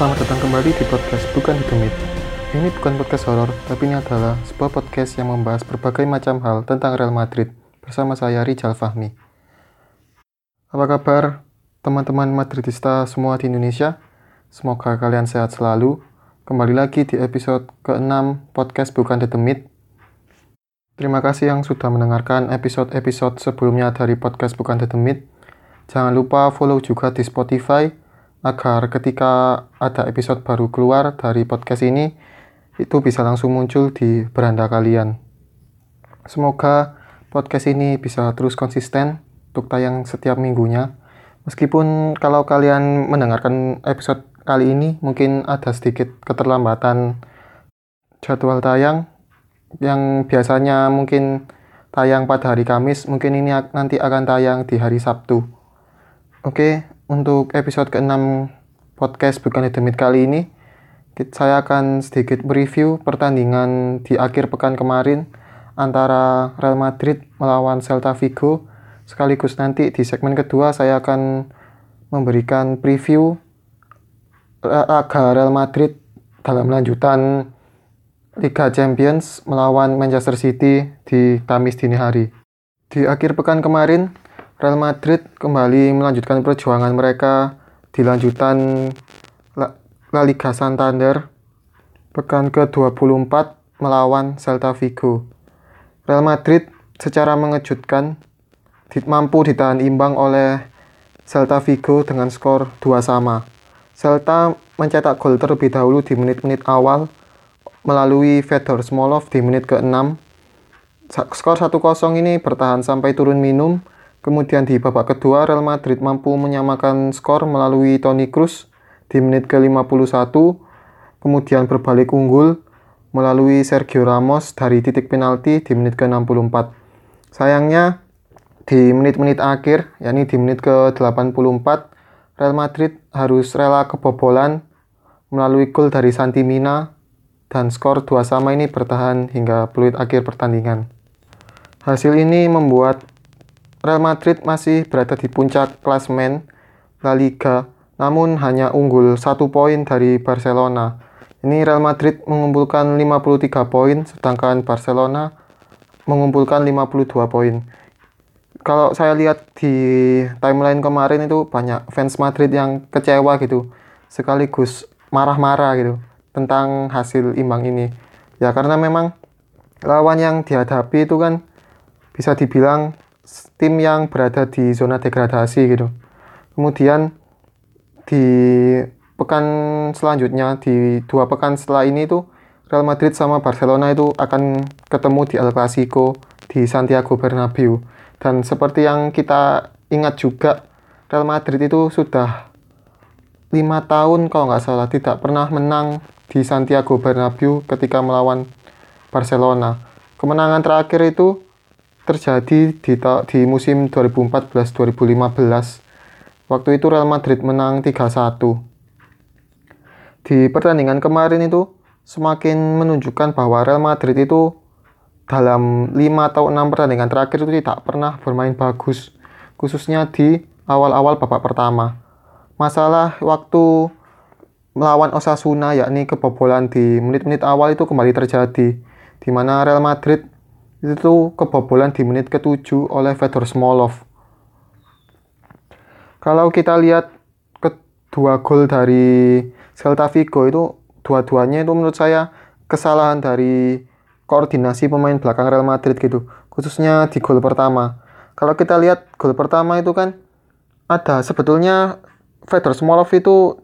Selamat datang kembali di podcast Bukan Demit. Ini bukan podcast horor, tapi ini adalah sebuah podcast yang membahas berbagai macam hal tentang Real Madrid bersama saya Rijal Fahmi. Apa kabar teman-teman Madridista semua di Indonesia? Semoga kalian sehat selalu. Kembali lagi di episode ke-6 podcast Bukan Demit. Terima kasih yang sudah mendengarkan episode-episode sebelumnya dari podcast Bukan Demit. Jangan lupa follow juga di Spotify agar ketika ada episode baru keluar dari podcast ini itu bisa langsung muncul di beranda kalian. Semoga podcast ini bisa terus konsisten untuk tayang setiap minggunya. Meskipun kalau kalian mendengarkan episode kali ini mungkin ada sedikit keterlambatan jadwal tayang yang biasanya mungkin tayang pada hari Kamis, mungkin ini nanti akan tayang di hari Sabtu. Oke, untuk episode ke-6 podcast Bukan Demit kali ini, saya akan sedikit mereview pertandingan di akhir pekan kemarin antara Real Madrid melawan Celta Vigo. Sekaligus nanti di segmen kedua saya akan memberikan preview laga Real Madrid dalam lanjutan Liga Champions melawan Manchester City di Kamis dini hari. Di akhir pekan kemarin, Real Madrid kembali melanjutkan perjuangan mereka di lanjutan La Liga Santander pekan ke-24 melawan Celta Vigo. Real Madrid secara mengejutkan mampu ditahan imbang oleh Celta Vigo dengan skor 2 sama. Celta mencetak gol terlebih dahulu di menit-menit awal melalui Fedor Smolov di menit ke-6. Skor 1-0 ini bertahan sampai turun minum Kemudian di babak kedua, Real Madrid mampu menyamakan skor melalui Toni Kroos di menit ke-51, kemudian berbalik unggul melalui Sergio Ramos dari titik penalti di menit ke-64. Sayangnya, di menit-menit akhir, yakni di menit ke-84, Real Madrid harus rela kebobolan melalui gol dari Santi Mina dan skor dua sama ini bertahan hingga peluit akhir pertandingan. Hasil ini membuat Real Madrid masih berada di puncak klasmen La Liga, namun hanya unggul satu poin dari Barcelona. Ini Real Madrid mengumpulkan 53 poin, sedangkan Barcelona mengumpulkan 52 poin. Kalau saya lihat di timeline kemarin itu banyak fans Madrid yang kecewa gitu, sekaligus marah-marah gitu tentang hasil imbang ini. Ya karena memang lawan yang dihadapi itu kan bisa dibilang tim yang berada di zona degradasi gitu. Kemudian di pekan selanjutnya di dua pekan setelah ini tuh Real Madrid sama Barcelona itu akan ketemu di El Clasico di Santiago Bernabeu. Dan seperti yang kita ingat juga Real Madrid itu sudah lima tahun kalau nggak salah tidak pernah menang di Santiago Bernabeu ketika melawan Barcelona. Kemenangan terakhir itu terjadi di, di musim 2014-2015. Waktu itu Real Madrid menang 3-1. Di pertandingan kemarin itu semakin menunjukkan bahwa Real Madrid itu dalam 5 atau 6 pertandingan terakhir itu tidak pernah bermain bagus. Khususnya di awal-awal babak pertama. Masalah waktu melawan Osasuna yakni kebobolan di menit-menit awal itu kembali terjadi di mana Real Madrid itu kebobolan di menit ke-7 oleh Fedor Smolov. Kalau kita lihat kedua gol dari Celta Vigo itu dua-duanya itu menurut saya kesalahan dari koordinasi pemain belakang Real Madrid gitu, khususnya di gol pertama. Kalau kita lihat gol pertama itu kan ada sebetulnya Fedor Smolov itu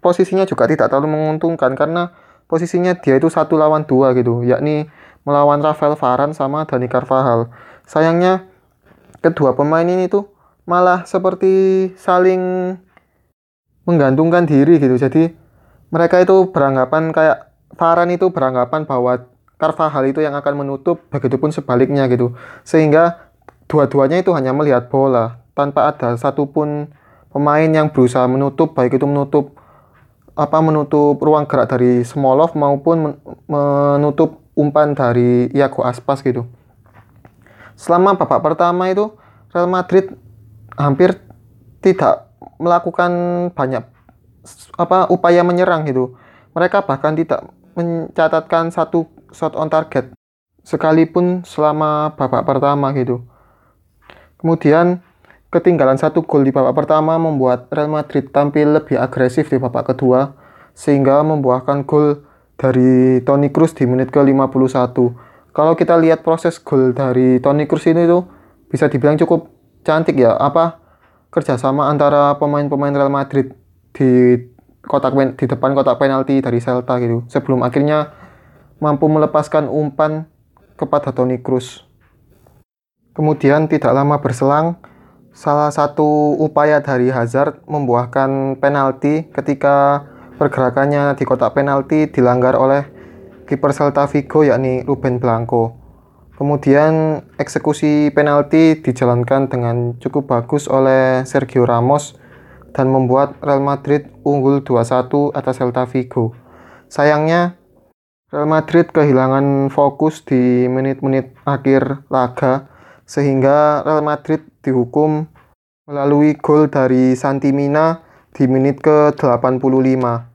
posisinya juga tidak terlalu menguntungkan karena posisinya dia itu satu lawan dua gitu, yakni melawan Rafael Varane sama Dani Carvajal. Sayangnya kedua pemain ini tuh malah seperti saling menggantungkan diri gitu. Jadi mereka itu beranggapan kayak Varane itu beranggapan bahwa Carvajal itu yang akan menutup, begitupun sebaliknya gitu. Sehingga dua-duanya itu hanya melihat bola tanpa ada satupun pemain yang berusaha menutup baik itu menutup apa menutup ruang gerak dari Smolov maupun menutup umpan dari Iago Aspas gitu. Selama babak pertama itu Real Madrid hampir tidak melakukan banyak apa upaya menyerang gitu. Mereka bahkan tidak mencatatkan satu shot on target sekalipun selama babak pertama gitu. Kemudian ketinggalan satu gol di babak pertama membuat Real Madrid tampil lebih agresif di babak kedua sehingga membuahkan gol dari Toni Kroos di menit ke-51. Kalau kita lihat proses gol dari Toni Kroos ini tuh bisa dibilang cukup cantik ya apa kerjasama antara pemain-pemain Real Madrid di kotak di depan kotak penalti dari Celta gitu sebelum akhirnya mampu melepaskan umpan kepada Toni Kroos. Kemudian tidak lama berselang salah satu upaya dari Hazard membuahkan penalti ketika pergerakannya di kotak penalti dilanggar oleh kiper Celta Vigo yakni Ruben Blanco. Kemudian eksekusi penalti dijalankan dengan cukup bagus oleh Sergio Ramos dan membuat Real Madrid unggul 2-1 atas Celta Vigo. Sayangnya Real Madrid kehilangan fokus di menit-menit akhir laga sehingga Real Madrid dihukum melalui gol dari Santi Mina di menit ke-85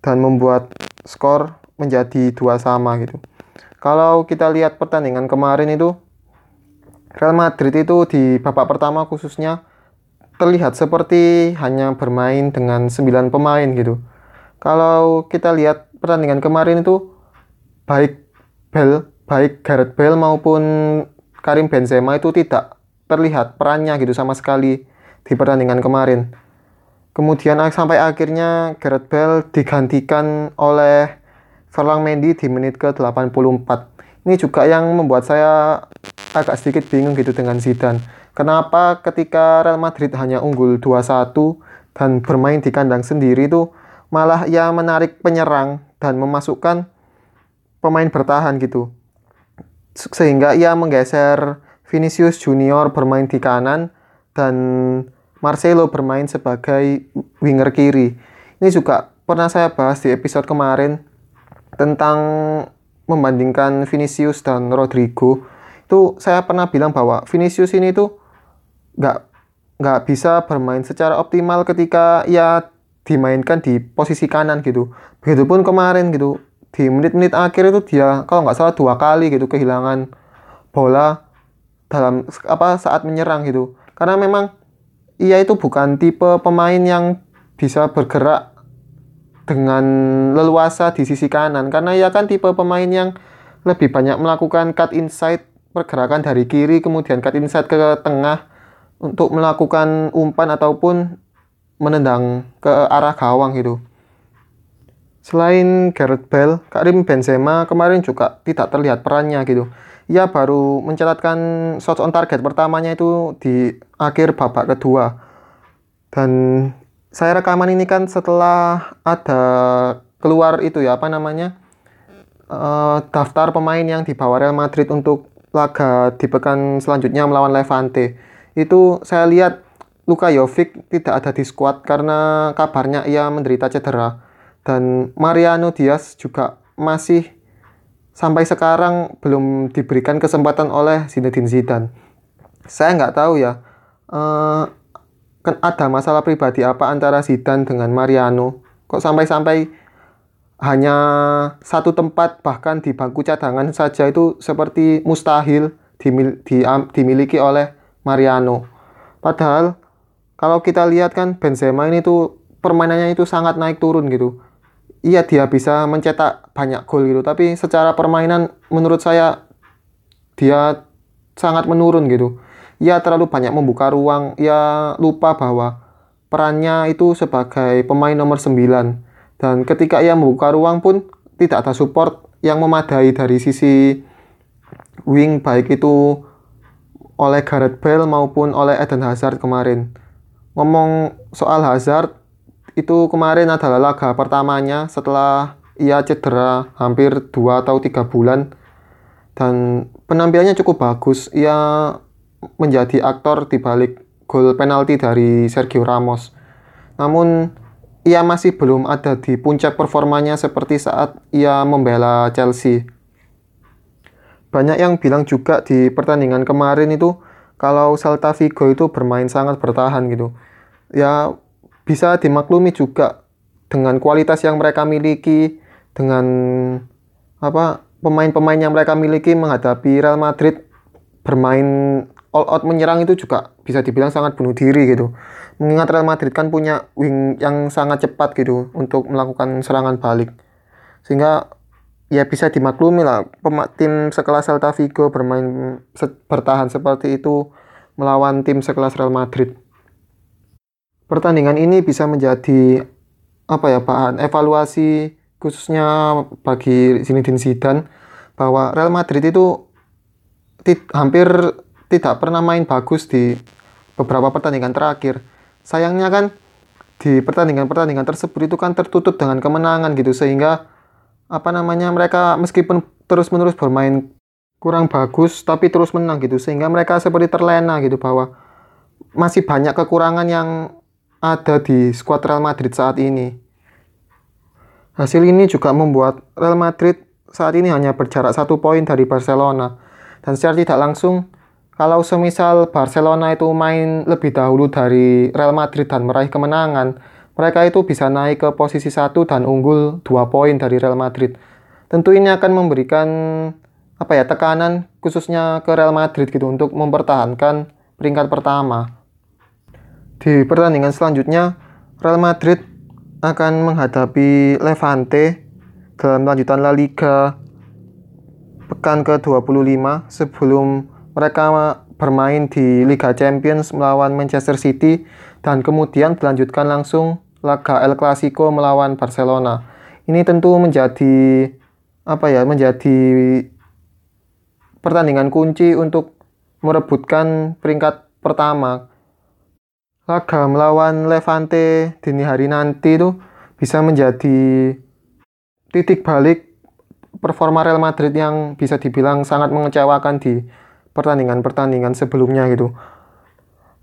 dan membuat skor menjadi dua sama gitu kalau kita lihat pertandingan kemarin itu Real Madrid itu di babak pertama khususnya terlihat seperti hanya bermain dengan 9 pemain gitu. Kalau kita lihat pertandingan kemarin itu baik Bell, baik Gareth Bale maupun Karim Benzema itu tidak terlihat perannya gitu sama sekali di pertandingan kemarin. Kemudian sampai akhirnya Gareth Bale digantikan oleh Ferlang Mendy di menit ke-84. Ini juga yang membuat saya agak sedikit bingung gitu dengan Zidane. Kenapa ketika Real Madrid hanya unggul 2-1 dan bermain di kandang sendiri itu malah ia menarik penyerang dan memasukkan pemain bertahan gitu. Sehingga ia menggeser Vinicius Junior bermain di kanan dan Marcelo bermain sebagai winger kiri. Ini juga pernah saya bahas di episode kemarin tentang membandingkan Vinicius dan Rodrigo itu saya pernah bilang bahwa Vinicius ini tuh nggak nggak bisa bermain secara optimal ketika ia dimainkan di posisi kanan gitu. Begitupun kemarin gitu di menit-menit akhir itu dia kalau nggak salah dua kali gitu kehilangan bola dalam apa saat menyerang gitu. Karena memang ia itu bukan tipe pemain yang bisa bergerak dengan leluasa di sisi kanan karena ia kan tipe pemain yang lebih banyak melakukan cut inside pergerakan dari kiri kemudian cut inside ke tengah untuk melakukan umpan ataupun menendang ke arah gawang gitu. Selain Gareth Bale, Karim Benzema kemarin juga tidak terlihat perannya gitu. Ia baru mencatatkan shot on target pertamanya itu di akhir babak kedua. Dan saya rekaman ini kan setelah ada keluar itu ya apa namanya uh, daftar pemain yang dibawa Real Madrid untuk laga di pekan selanjutnya melawan Levante. Itu saya lihat Luka Jovic tidak ada di skuad karena kabarnya ia menderita cedera dan Mariano Diaz juga masih sampai sekarang belum diberikan kesempatan oleh Zinedine Zidane. Saya nggak tahu ya. Uh, kan ada masalah pribadi apa antara Zidane dengan Mariano kok sampai-sampai hanya satu tempat bahkan di bangku cadangan saja itu seperti mustahil dimil di, dimiliki oleh Mariano padahal kalau kita lihat kan Benzema ini tuh permainannya itu sangat naik turun gitu iya dia bisa mencetak banyak gol gitu tapi secara permainan menurut saya dia sangat menurun gitu ia terlalu banyak membuka ruang, ia lupa bahwa perannya itu sebagai pemain nomor 9. Dan ketika ia membuka ruang pun tidak ada support yang memadai dari sisi wing baik itu oleh Gareth Bale maupun oleh Eden Hazard kemarin. Ngomong soal Hazard, itu kemarin adalah laga pertamanya setelah ia cedera hampir 2 atau 3 bulan dan penampilannya cukup bagus. Ia menjadi aktor di balik gol penalti dari Sergio Ramos. Namun ia masih belum ada di puncak performanya seperti saat ia membela Chelsea. Banyak yang bilang juga di pertandingan kemarin itu kalau Celta Vigo itu bermain sangat bertahan gitu. Ya bisa dimaklumi juga dengan kualitas yang mereka miliki dengan apa pemain-pemain yang mereka miliki menghadapi Real Madrid bermain all out menyerang itu juga bisa dibilang sangat bunuh diri gitu. Mengingat Real Madrid kan punya wing yang sangat cepat gitu untuk melakukan serangan balik. Sehingga ya bisa dimaklumi lah tim sekelas Celta Vigo bermain se bertahan seperti itu melawan tim sekelas Real Madrid. Pertandingan ini bisa menjadi apa ya bahan evaluasi khususnya bagi Zinedine Zidane bahwa Real Madrid itu hampir tidak pernah main bagus di beberapa pertandingan terakhir. Sayangnya kan di pertandingan-pertandingan tersebut itu kan tertutup dengan kemenangan gitu sehingga apa namanya mereka meskipun terus-menerus bermain kurang bagus tapi terus menang gitu sehingga mereka seperti terlena gitu bahwa masih banyak kekurangan yang ada di skuad Real Madrid saat ini. Hasil ini juga membuat Real Madrid saat ini hanya berjarak satu poin dari Barcelona dan secara tidak langsung kalau semisal Barcelona itu main lebih dahulu dari Real Madrid dan meraih kemenangan, mereka itu bisa naik ke posisi satu dan unggul dua poin dari Real Madrid. Tentu ini akan memberikan apa ya tekanan khususnya ke Real Madrid gitu untuk mempertahankan peringkat pertama. Di pertandingan selanjutnya, Real Madrid akan menghadapi Levante dalam lanjutan La Liga pekan ke-25 sebelum mereka bermain di Liga Champions melawan Manchester City dan kemudian dilanjutkan langsung laga El Clasico melawan Barcelona. Ini tentu menjadi apa ya? Menjadi pertandingan kunci untuk merebutkan peringkat pertama. Laga melawan Levante dini hari nanti itu bisa menjadi titik balik performa Real Madrid yang bisa dibilang sangat mengecewakan di pertandingan-pertandingan sebelumnya gitu.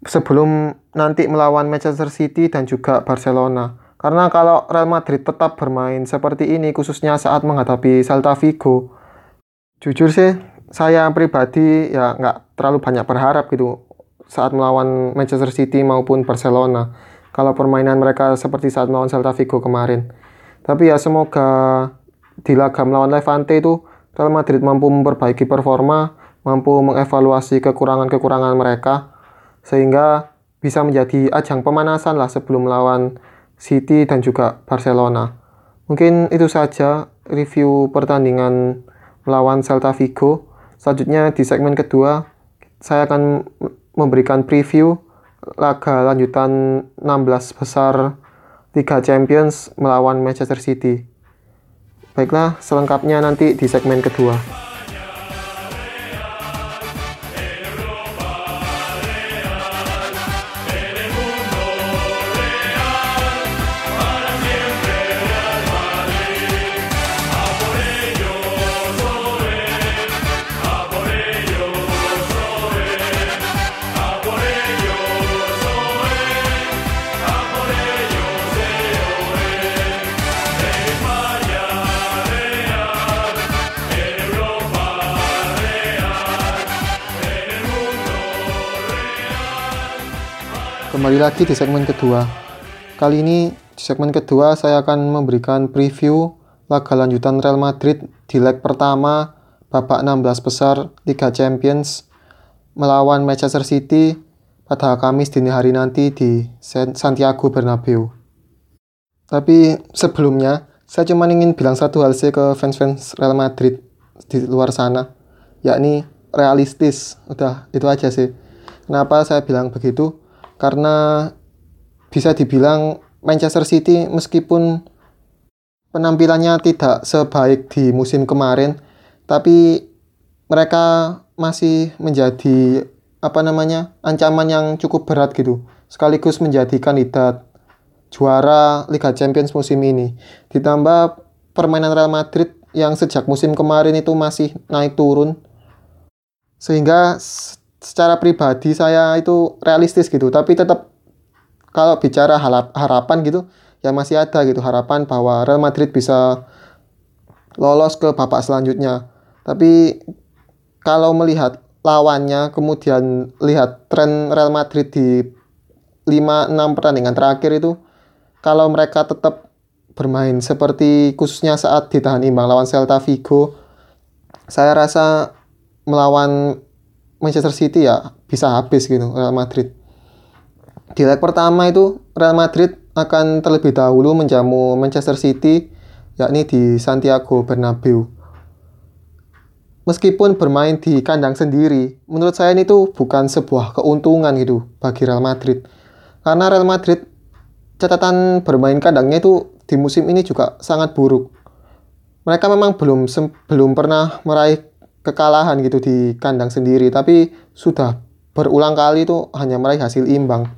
Sebelum nanti melawan Manchester City dan juga Barcelona. Karena kalau Real Madrid tetap bermain seperti ini khususnya saat menghadapi Celta Vigo, jujur sih saya pribadi ya nggak terlalu banyak berharap gitu saat melawan Manchester City maupun Barcelona. Kalau permainan mereka seperti saat melawan Celta Vigo kemarin. Tapi ya semoga di laga melawan Levante itu Real Madrid mampu memperbaiki performa mampu mengevaluasi kekurangan-kekurangan mereka sehingga bisa menjadi ajang pemanasan lah sebelum melawan City dan juga Barcelona. Mungkin itu saja review pertandingan melawan Celta Vigo. Selanjutnya di segmen kedua saya akan memberikan preview laga lanjutan 16 besar Liga Champions melawan Manchester City. Baiklah, selengkapnya nanti di segmen kedua. Kembali lagi di segmen kedua. Kali ini di segmen kedua saya akan memberikan preview laga lanjutan Real Madrid di leg pertama babak 16 besar Liga Champions melawan Manchester City pada Kamis dini hari nanti di Santiago Bernabeu. Tapi sebelumnya saya cuma ingin bilang satu hal sih ke fans-fans Real Madrid di luar sana, yakni realistis. Udah itu aja sih. Kenapa saya bilang begitu? Karena bisa dibilang Manchester City meskipun penampilannya tidak sebaik di musim kemarin tapi mereka masih menjadi apa namanya ancaman yang cukup berat gitu. Sekaligus menjadi kandidat juara Liga Champions musim ini. Ditambah permainan Real Madrid yang sejak musim kemarin itu masih naik turun. Sehingga secara pribadi saya itu realistis gitu. Tapi tetap kalau bicara harapan gitu ya masih ada gitu harapan bahwa Real Madrid bisa lolos ke babak selanjutnya. Tapi kalau melihat lawannya kemudian lihat tren Real Madrid di 5-6 pertandingan terakhir itu kalau mereka tetap bermain seperti khususnya saat ditahan imbang lawan Celta Vigo saya rasa melawan Manchester City ya bisa habis gitu Real Madrid di leg pertama itu Real Madrid akan terlebih dahulu menjamu Manchester City yakni di Santiago Bernabeu meskipun bermain di kandang sendiri, menurut saya ini tuh bukan sebuah keuntungan gitu bagi Real Madrid. Karena Real Madrid catatan bermain kandangnya itu di musim ini juga sangat buruk. Mereka memang belum belum pernah meraih kekalahan gitu di kandang sendiri, tapi sudah berulang kali itu hanya meraih hasil imbang.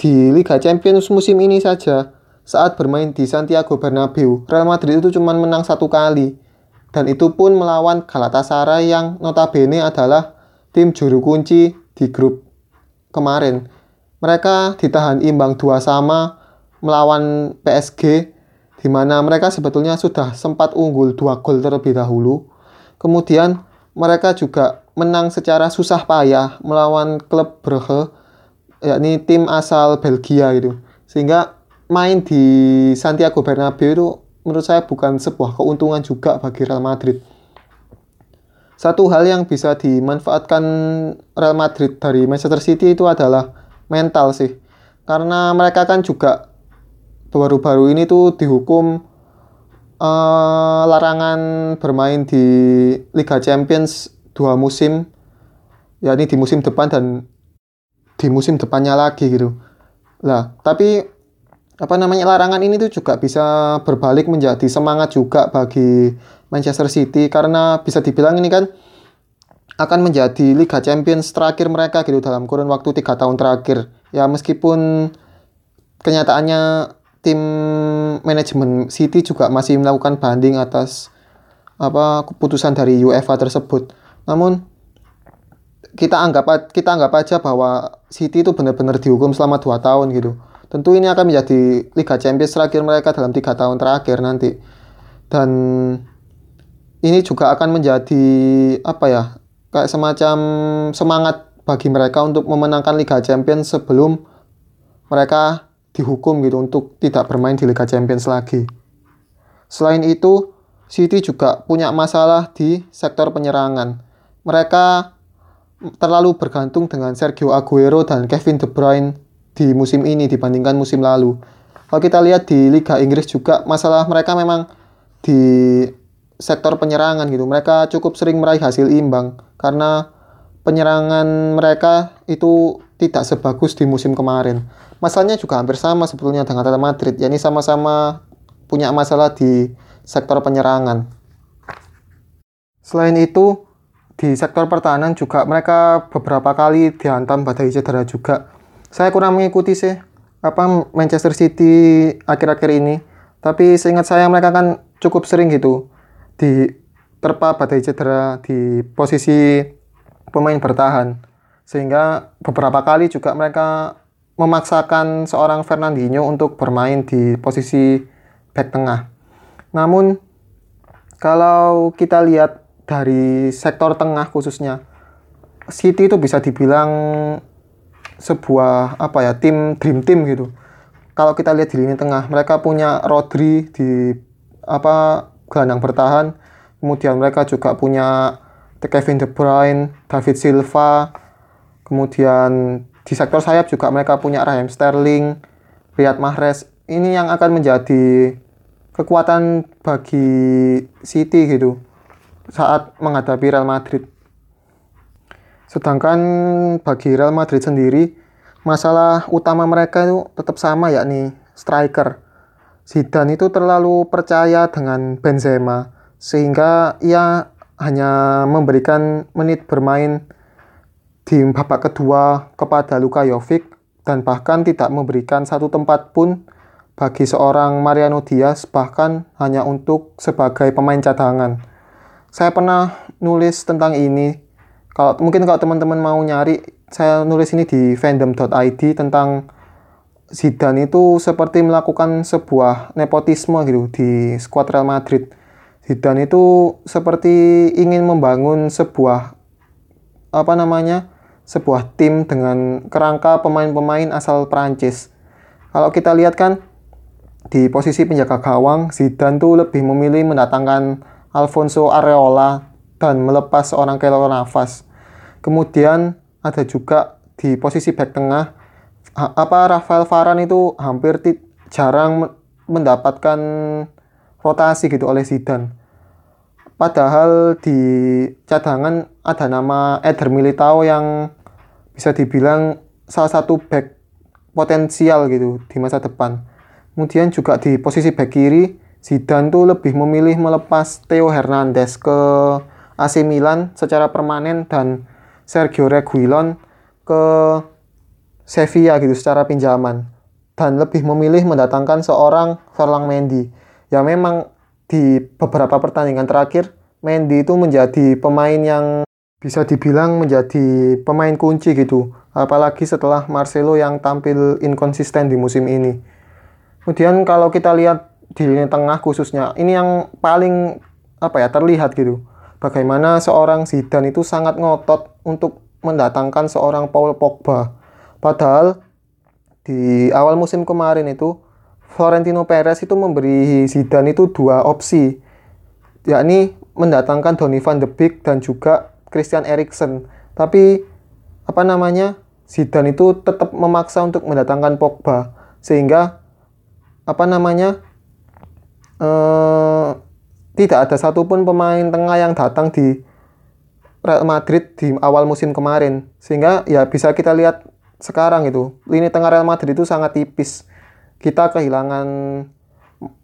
Di Liga Champions musim ini saja, saat bermain di Santiago Bernabeu, Real Madrid itu cuma menang satu kali dan itu pun melawan Galatasaray yang notabene adalah tim juru kunci di grup kemarin. Mereka ditahan imbang dua sama melawan PSG di mana mereka sebetulnya sudah sempat unggul dua gol terlebih dahulu. Kemudian mereka juga menang secara susah payah melawan klub Brugge yakni tim asal Belgia itu. Sehingga main di Santiago Bernabeu itu menurut saya bukan sebuah keuntungan juga bagi Real Madrid. Satu hal yang bisa dimanfaatkan Real Madrid dari Manchester City itu adalah mental sih. Karena mereka kan juga baru-baru ini tuh dihukum uh, larangan bermain di Liga Champions dua musim, yakni di musim depan dan di musim depannya lagi gitu. Lah, tapi apa namanya larangan ini tuh juga bisa berbalik menjadi semangat juga bagi Manchester City karena bisa dibilang ini kan akan menjadi Liga Champions terakhir mereka gitu dalam kurun waktu tiga tahun terakhir ya meskipun kenyataannya tim manajemen City juga masih melakukan banding atas apa keputusan dari UEFA tersebut namun kita anggap kita anggap aja bahwa City itu benar-benar dihukum selama dua tahun gitu Tentu ini akan menjadi Liga Champions terakhir mereka dalam tiga tahun terakhir nanti. Dan ini juga akan menjadi apa ya kayak semacam semangat bagi mereka untuk memenangkan Liga Champions sebelum mereka dihukum gitu untuk tidak bermain di Liga Champions lagi. Selain itu, City juga punya masalah di sektor penyerangan. Mereka terlalu bergantung dengan Sergio Aguero dan Kevin De Bruyne di musim ini dibandingkan musim lalu. Kalau kita lihat di Liga Inggris juga masalah mereka memang di sektor penyerangan gitu. Mereka cukup sering meraih hasil imbang karena penyerangan mereka itu tidak sebagus di musim kemarin. Masalahnya juga hampir sama sebetulnya dengan Real Madrid, yakni sama-sama punya masalah di sektor penyerangan. Selain itu, di sektor pertahanan juga mereka beberapa kali dihantam badai cedera juga saya kurang mengikuti sih apa Manchester City akhir-akhir ini. Tapi seingat saya mereka kan cukup sering gitu di terpa badai cedera di posisi pemain bertahan. Sehingga beberapa kali juga mereka memaksakan seorang Fernandinho untuk bermain di posisi back tengah. Namun kalau kita lihat dari sektor tengah khususnya City itu bisa dibilang sebuah apa ya tim dream team gitu. Kalau kita lihat di lini tengah, mereka punya Rodri di apa gelandang bertahan, kemudian mereka juga punya Kevin De Bruyne, David Silva, kemudian di sektor sayap juga mereka punya Raheem Sterling, Riyad Mahrez. Ini yang akan menjadi kekuatan bagi City gitu saat menghadapi Real Madrid. Sedangkan bagi Real Madrid sendiri, masalah utama mereka itu tetap sama yakni striker. Zidane itu terlalu percaya dengan Benzema sehingga ia hanya memberikan menit bermain di babak kedua kepada Luka Jovic dan bahkan tidak memberikan satu tempat pun bagi seorang Mariano Diaz bahkan hanya untuk sebagai pemain cadangan. Saya pernah nulis tentang ini kalau mungkin kalau teman-teman mau nyari saya nulis ini di fandom.id tentang Zidane itu seperti melakukan sebuah nepotisme gitu di skuad Real Madrid. Zidane itu seperti ingin membangun sebuah apa namanya? Sebuah tim dengan kerangka pemain-pemain asal Prancis. Kalau kita lihat kan di posisi penjaga gawang, Zidane tuh lebih memilih mendatangkan Alfonso Areola dan melepas seorang Keylor Navas. Kemudian ada juga di posisi back tengah apa Rafael Varane itu hampir jarang mendapatkan rotasi gitu oleh Zidane. Padahal di cadangan ada nama Eder Militao yang bisa dibilang salah satu back potensial gitu di masa depan. Kemudian juga di posisi back kiri, Zidane tuh lebih memilih melepas Theo Hernandez ke AC Milan secara permanen dan Sergio Reguilon ke Sevilla gitu secara pinjaman dan lebih memilih mendatangkan seorang Ferlang Mendy. Ya memang di beberapa pertandingan terakhir Mendy itu menjadi pemain yang bisa dibilang menjadi pemain kunci gitu. Apalagi setelah Marcelo yang tampil inkonsisten di musim ini. Kemudian kalau kita lihat di lini tengah khususnya, ini yang paling apa ya terlihat gitu. Bagaimana seorang Zidane itu sangat ngotot untuk mendatangkan seorang Paul Pogba. Padahal di awal musim kemarin itu Florentino Perez itu memberi Zidane itu dua opsi, yakni mendatangkan Donny van de Beek dan juga Christian Eriksen. Tapi apa namanya? Zidane itu tetap memaksa untuk mendatangkan Pogba sehingga apa namanya uh, tidak ada satupun pemain tengah yang datang di Real Madrid di awal musim kemarin sehingga ya bisa kita lihat sekarang itu lini tengah Real Madrid itu sangat tipis kita kehilangan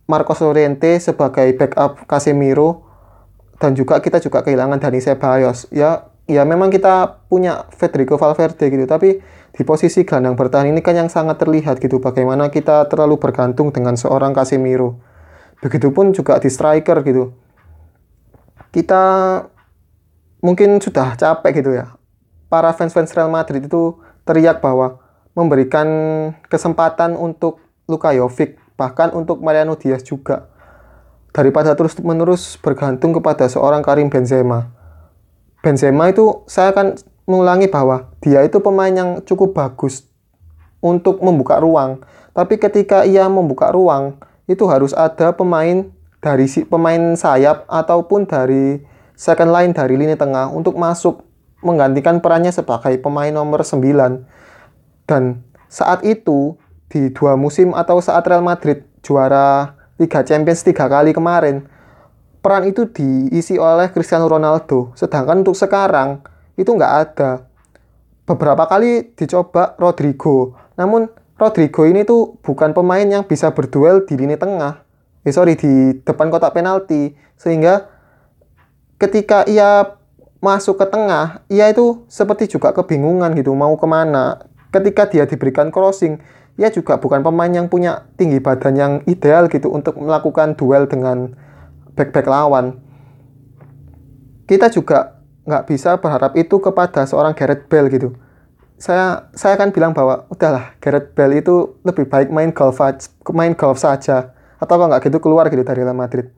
Marcos Llorente sebagai backup Casemiro dan juga kita juga kehilangan Dani Ceballos ya ya memang kita punya Federico Valverde gitu tapi di posisi gelandang bertahan ini kan yang sangat terlihat gitu bagaimana kita terlalu bergantung dengan seorang Casemiro. Begitupun juga di striker gitu. Kita mungkin sudah capek gitu ya. Para fans-fans Real Madrid itu teriak bahwa memberikan kesempatan untuk Luka Jovic, bahkan untuk Mariano Diaz juga. Daripada terus-menerus bergantung kepada seorang Karim Benzema. Benzema itu saya akan mengulangi bahwa dia itu pemain yang cukup bagus untuk membuka ruang. Tapi ketika ia membuka ruang, itu harus ada pemain dari si pemain sayap ataupun dari second line dari lini tengah untuk masuk menggantikan perannya sebagai pemain nomor 9. Dan saat itu di dua musim atau saat Real Madrid juara Liga Champions tiga kali kemarin, peran itu diisi oleh Cristiano Ronaldo. Sedangkan untuk sekarang itu nggak ada. Beberapa kali dicoba Rodrigo, namun Rodrigo ini tuh bukan pemain yang bisa berduel di lini tengah. Eh sorry, di depan kotak penalti. Sehingga ketika ia masuk ke tengah, ia itu seperti juga kebingungan gitu, mau ke mana. Ketika dia diberikan crossing, ia juga bukan pemain yang punya tinggi badan yang ideal gitu untuk melakukan duel dengan back-back lawan. Kita juga nggak bisa berharap itu kepada seorang Gareth Bale gitu. Saya saya akan bilang bahwa udahlah Gareth Bale itu lebih baik main golf main golf saja atau kalau nggak gitu keluar gitu dari Real Madrid.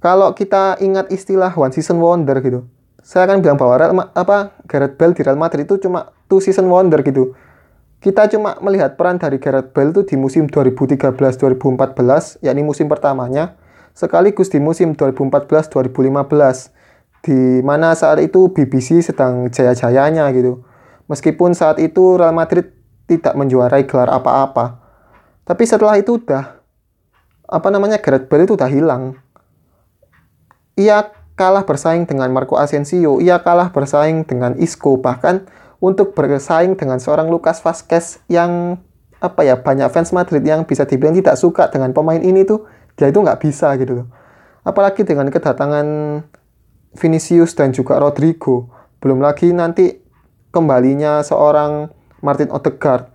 Kalau kita ingat istilah one season wonder gitu, saya akan bilang bahwa Real, apa Gareth Bale di Real Madrid itu cuma two season wonder gitu. Kita cuma melihat peran dari Gareth Bale itu di musim 2013-2014, yakni musim pertamanya, sekaligus di musim 2014-2015 di mana saat itu BBC sedang jaya-jayanya gitu. Meskipun saat itu Real Madrid tidak menjuarai gelar apa-apa. Tapi setelah itu udah apa namanya Gareth Bale itu udah hilang. Ia kalah bersaing dengan Marco Asensio, ia kalah bersaing dengan Isco, bahkan untuk bersaing dengan seorang Lucas Vazquez yang apa ya banyak fans Madrid yang bisa dibilang tidak suka dengan pemain ini tuh dia itu nggak bisa gitu loh. Apalagi dengan kedatangan Vinicius dan juga Rodrigo. Belum lagi nanti kembalinya seorang Martin Odegaard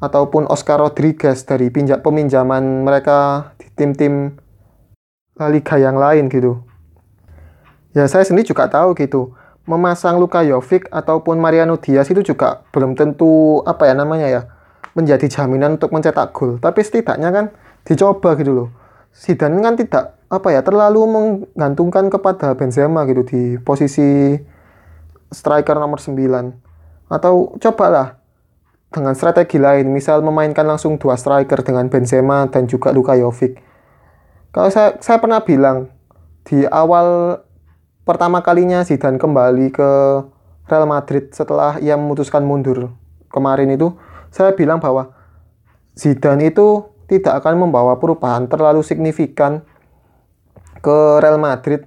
ataupun Oscar Rodriguez dari pinjam peminjaman mereka di tim-tim La Liga yang lain gitu. Ya saya sendiri juga tahu gitu. Memasang Luka Jovic ataupun Mariano Diaz itu juga belum tentu apa ya namanya ya menjadi jaminan untuk mencetak gol. Tapi setidaknya kan dicoba gitu loh. Zidane kan tidak apa ya terlalu menggantungkan kepada Benzema gitu di posisi striker nomor 9 atau cobalah dengan strategi lain, misal memainkan langsung dua striker dengan Benzema dan juga Luka Jovic. Kalau saya, saya pernah bilang di awal pertama kalinya Zidane kembali ke Real Madrid setelah ia memutuskan mundur kemarin itu, saya bilang bahwa Zidane itu tidak akan membawa perubahan terlalu signifikan ke Real Madrid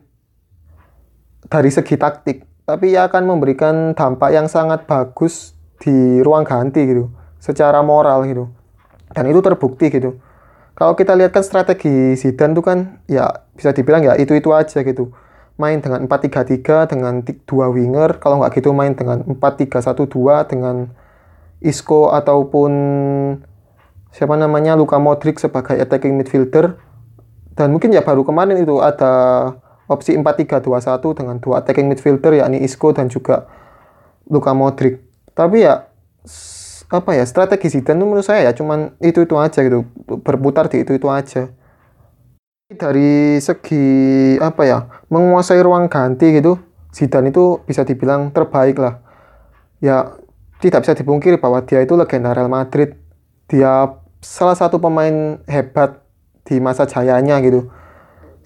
dari segi taktik, tapi ia akan memberikan dampak yang sangat bagus di ruang ganti gitu secara moral gitu. Dan itu terbukti gitu. Kalau kita lihat kan strategi Zidane itu kan ya bisa dibilang ya itu-itu aja gitu main dengan 4-3-3 dengan dua winger. Kalau nggak gitu main dengan 4-3-1-2 dengan Isco ataupun siapa namanya Luka Modric sebagai attacking midfielder. Dan mungkin ya baru kemarin itu ada opsi 4-3-2-1 dengan dua attacking midfielder yakni Isco dan juga Luka Modric. Tapi ya apa ya strategi Zidane menurut saya ya cuman itu itu aja gitu. Berputar di itu itu aja dari segi apa ya menguasai ruang ganti gitu Zidane itu bisa dibilang terbaik lah. Ya tidak bisa dipungkiri bahwa dia itu legenda Real Madrid. Dia salah satu pemain hebat di masa jayanya gitu.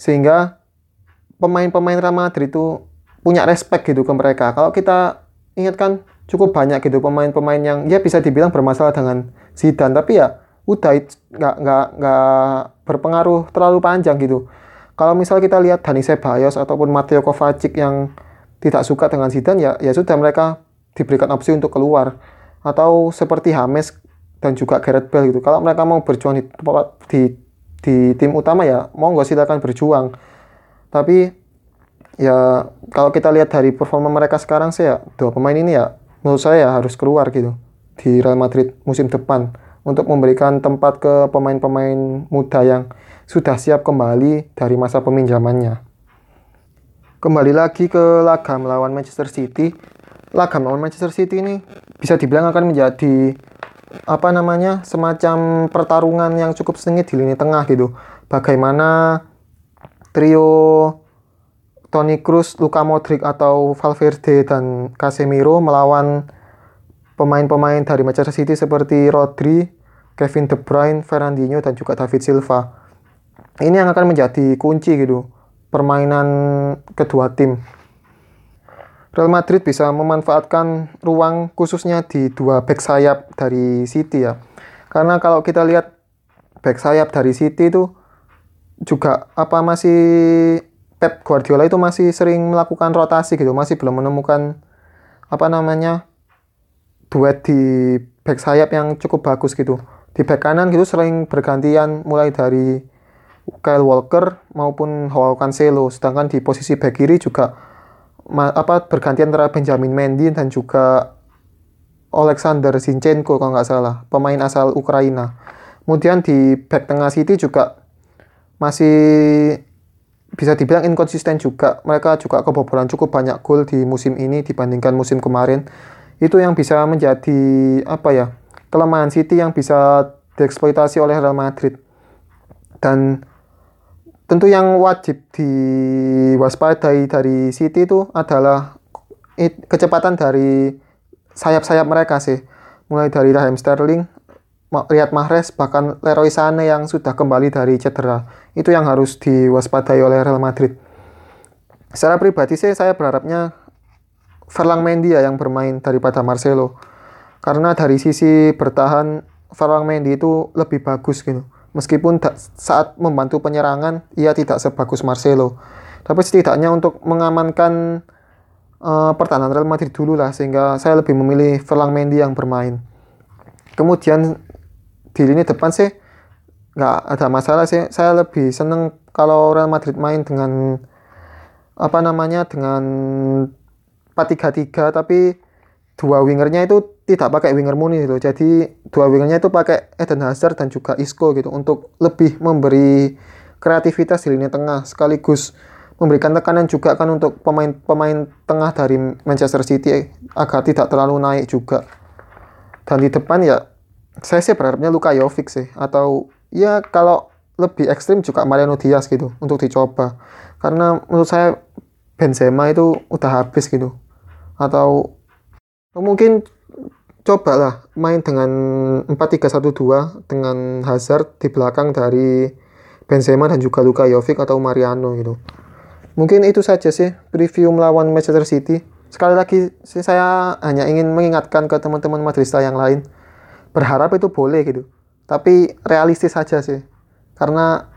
Sehingga pemain-pemain Real Madrid itu punya respect gitu ke mereka. Kalau kita ingat kan cukup banyak gitu pemain-pemain yang ya bisa dibilang bermasalah dengan Zidane. Tapi ya udah nggak nggak nggak berpengaruh terlalu panjang gitu. Kalau misal kita lihat Dani Ceballos ataupun Mateo Kovacic yang tidak suka dengan Zidane ya ya sudah mereka diberikan opsi untuk keluar. Atau seperti James dan juga Gareth Bale gitu. Kalau mereka mau berjuang di di, di tim utama ya mau nggak silakan berjuang. Tapi ya kalau kita lihat dari performa mereka sekarang sih ya dua pemain ini ya menurut saya harus keluar gitu di Real Madrid musim depan untuk memberikan tempat ke pemain-pemain muda yang sudah siap kembali dari masa peminjamannya. Kembali lagi ke laga melawan Manchester City. Laga melawan Manchester City ini bisa dibilang akan menjadi apa namanya semacam pertarungan yang cukup sengit di lini tengah gitu. Bagaimana trio Toni Kroos, Luka Modric atau Valverde dan Casemiro melawan pemain-pemain dari Manchester City seperti Rodri, Kevin De Bruyne, Fernandinho dan juga David Silva. Ini yang akan menjadi kunci gitu permainan kedua tim. Real Madrid bisa memanfaatkan ruang khususnya di dua back sayap dari City ya. Karena kalau kita lihat back sayap dari City itu juga apa masih Pep Guardiola itu masih sering melakukan rotasi gitu, masih belum menemukan apa namanya duet di back sayap yang cukup bagus gitu. Di back kanan gitu sering bergantian mulai dari Kyle Walker maupun Joao Cancelo, sedangkan di posisi back kiri juga apa bergantian antara Benjamin Mendy dan juga Alexander Zinchenko kalau nggak salah, pemain asal Ukraina. Kemudian di back tengah City juga masih bisa dibilang inkonsisten juga. Mereka juga kebobolan cukup banyak gol di musim ini dibandingkan musim kemarin. Itu yang bisa menjadi apa ya? kelemahan City yang bisa dieksploitasi oleh Real Madrid. Dan tentu yang wajib diwaspadai dari City itu adalah kecepatan dari sayap-sayap mereka sih. Mulai dari Raheem Sterling, Riyad Mahrez bahkan Leroy Sané yang sudah kembali dari cedera itu yang harus diwaspadai oleh Real Madrid secara pribadi sih saya berharapnya Ferlang Mendy ya yang bermain daripada Marcelo. Karena dari sisi bertahan Ferlang Mendy itu lebih bagus gitu. Meskipun saat membantu penyerangan ia tidak sebagus Marcelo. Tapi setidaknya untuk mengamankan uh, pertahanan Real Madrid dulu lah sehingga saya lebih memilih Ferlang Mendy yang bermain. Kemudian di lini depan sih nggak ada masalah sih. Saya lebih seneng kalau Real Madrid main dengan apa namanya dengan 4-3-3 tapi dua wingernya itu tidak pakai winger murni gitu. Jadi dua wingernya itu pakai Eden Hazard dan juga Isco gitu untuk lebih memberi kreativitas di lini tengah sekaligus memberikan tekanan juga kan untuk pemain-pemain tengah dari Manchester City agar tidak terlalu naik juga. Dan di depan ya saya sih berharapnya Luka Jovic sih atau ya kalau lebih ekstrim juga Mariano Diaz gitu untuk dicoba karena menurut saya Benzema itu udah habis gitu atau mungkin cobalah main dengan 4-3-1-2 dengan Hazard di belakang dari Benzema dan juga Luka Jovic atau Mariano gitu. Mungkin itu saja sih preview melawan Manchester City. Sekali lagi sih saya hanya ingin mengingatkan ke teman-teman Madrista yang lain. Berharap itu boleh gitu. Tapi realistis saja sih. Karena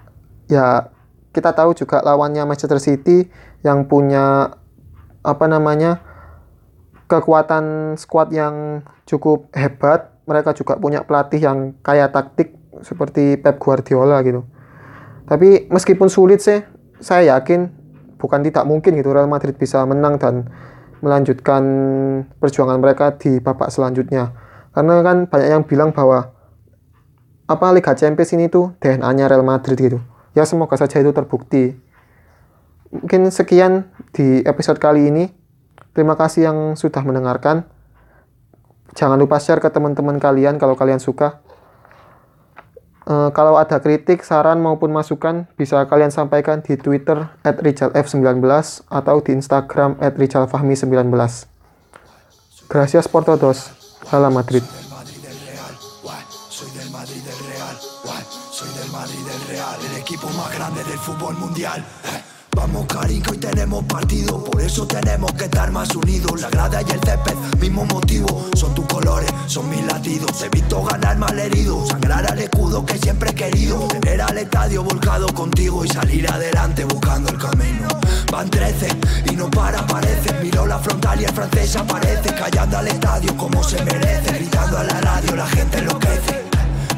ya kita tahu juga lawannya Manchester City yang punya apa namanya kekuatan squad yang cukup hebat. Mereka juga punya pelatih yang kaya taktik seperti Pep Guardiola gitu. Tapi meskipun sulit sih, saya yakin bukan tidak mungkin gitu Real Madrid bisa menang dan melanjutkan perjuangan mereka di babak selanjutnya. Karena kan banyak yang bilang bahwa apa Liga Champions ini tuh DNA-nya Real Madrid gitu. Ya semoga saja itu terbukti. Mungkin sekian di episode kali ini. Terima kasih yang sudah mendengarkan. Jangan lupa share ke teman-teman kalian kalau kalian suka. Uh, kalau ada kritik, saran maupun masukan bisa kalian sampaikan di Twitter at RichalF19 atau di Instagram at RichalFahmi19. Gracias por todos. Salam Madrid. Madrid del Real, el equipo más grande del fútbol mundial. Vamos carico y tenemos partido, por eso tenemos que estar más unidos. La grada y el césped, mismo motivo, son tus colores, son mis latidos. He visto ganar mal herido, sangrar al escudo que siempre he querido. Tener al estadio volcado contigo y salir adelante buscando el camino. Van 13 y no para, parece. Miro la frontal y el francés aparece, callando al estadio como se merece. Gritando a la radio, la gente enloquece.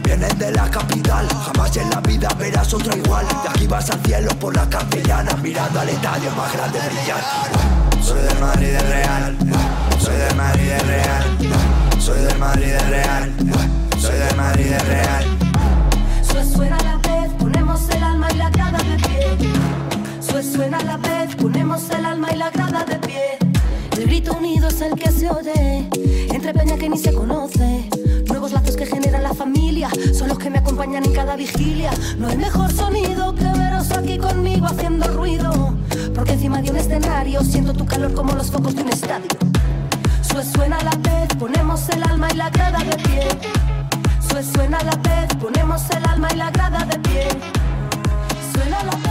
Vienen de la capital, jamás en la vida verás otro igual. De aquí vas al cielo por la castellana, mirando al estadio más grande brillar. Soy del Madrid del Real, soy del Madrid del Real, soy del Madrid del Real, soy del Madrid Real. Suena la vez, ponemos el alma y la grada de pie. Suena la vez, ponemos el alma y la grada de pie. El grito unido es el que se oye entre peña que ni se conoce que genera la familia son los que me acompañan en cada vigilia. No hay mejor sonido que veros aquí conmigo haciendo ruido. Porque encima de un escenario siento tu calor como los focos de un estadio. suena la vez, ponemos el alma y la grada de pie. suena la vez, ponemos el alma y la grada de pie. Suena la